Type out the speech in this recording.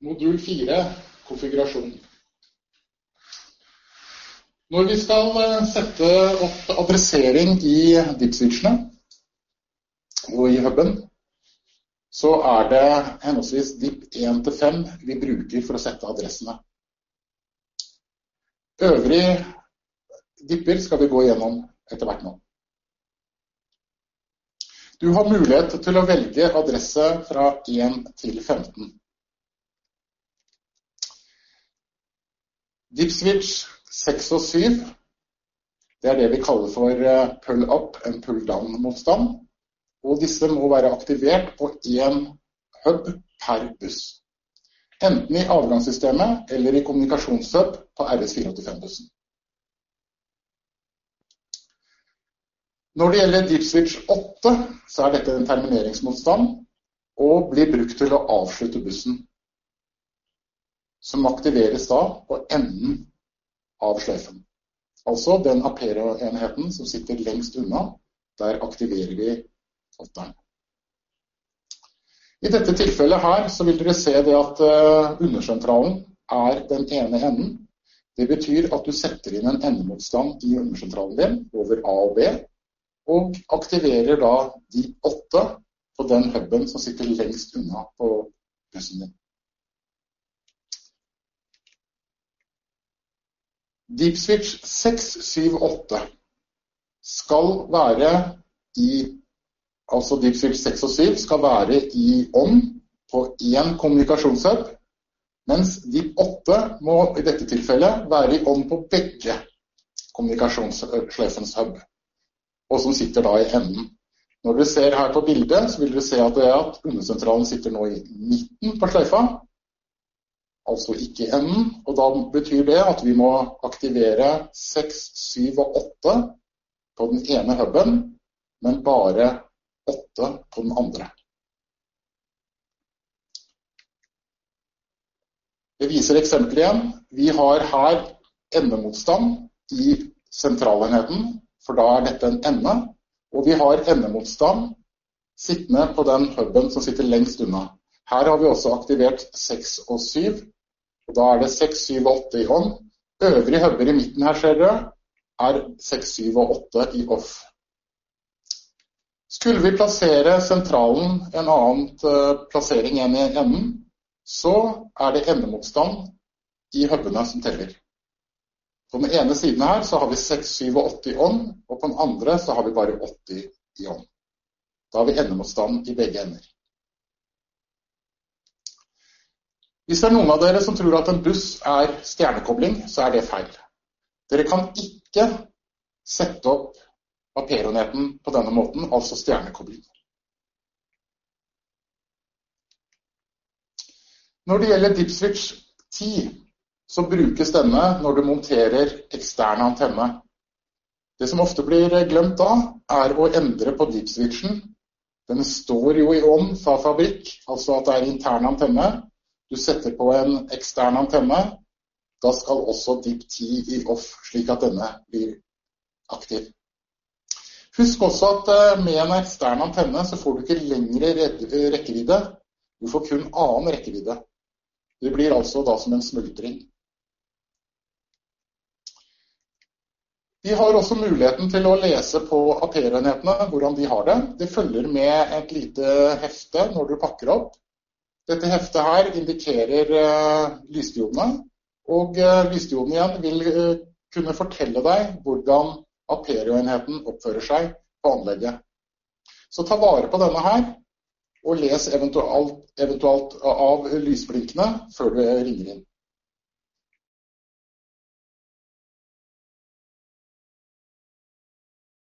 Modul 4 konfigurasjon. Når vi skal eh, sette opp adressering i DIP-switchene og i huben, så er det henholdsvis DIP 1 til 5 vi bruker for å sette adressene. Øvrige DIP-er skal vi gå gjennom etter hvert nå. Du har mulighet til å velge adresse fra 1 til 15. DeepSwitch 6 og 7 det er det vi kaller for eh, pull up and pull down motstand. Og disse må være aktivert på én hub per buss. Enten i avgangssystemet eller i kommunikasjonshub på RS485-bussen. Når det gjelder deep switch 8, så er dette en termineringsmotstand og blir brukt til å avslutte bussen som aktiveres da på enden av sløyfen. Altså den Apero-enheten som sitter lengst unna, der aktiverer vi åtteren. I dette tilfellet her så vil dere se det at uh, undersentralen er den ene enden. Det betyr at du setter inn en endemotstand i undersentralen din over A og B, og aktiverer da de åtte på den huben som sitter lengst unna på bussen din. DeepSwitch 678 skal være i altså DeepSwitch 6 og 7 skal være i ånd på én kommunikasjonshub, mens Deep 8 må i dette tilfellet være i ånd på begge kommunikasjonssjefens hub, og som sitter da i enden. Når dere ser her på bildet, så vil dere se at, at undersentralen sitter nå i midten på sløyfa, altså ikke enden. Og da betyr det at vi må aktivere 6, 7 og 8 på den ene huben, men bare 8 på den andre. Jeg viser eksempel igjen. Vi har her endemotstand i sentralenheten, for da er dette en ende. Og vi har endemotstand sittende på den huben som sitter lengst unna. Her har vi også aktivert 6 og 7, og Da er det 6, 7 og 8 i on. Øvrige hubber i midten her, ser dere, er 6, 7 og 8 i off. Skulle vi plassere sentralen en annen uh, plassering enn i enden, så er det endemotstand i hubene som teller. På den ene siden her så har vi 6, 7 og 8 i on, og på den andre så har vi bare 80 i on. Da har vi endemotstand i begge ender. Hvis det er noen av dere som tror at en buss er stjernekobling, så er det feil. Dere kan ikke sette opp Aperoneten på denne måten, altså stjernekobling. Når det gjelder dipswitch 10, så brukes denne når du monterer ekstern antenne. Det som ofte blir glemt da, er å endre på dipswitchen. Den står jo i ånd fra fabrikk, altså at det er intern antenne. Du setter på en ekstern antenne. Da skal også DIP10 i off, slik at denne blir aktiv. Husk også at eh, med en ekstern antenne så får du ikke lengre rekkevidde. Du får kun annen rekkevidde. Det blir altså da som en smultring. Vi har også muligheten til å lese på AP-enhetene hvordan de har det. Det følger med et lite hefte når du pakker opp. Dette heftet her indikerer uh, lysdiodene, og uh, lysdioden igjen vil uh, kunne fortelle deg hvordan Aperio-enheten oppfører seg på anlegget. Så ta vare på denne her, og les eventuelt, eventuelt av lysblinkene før du ringer inn.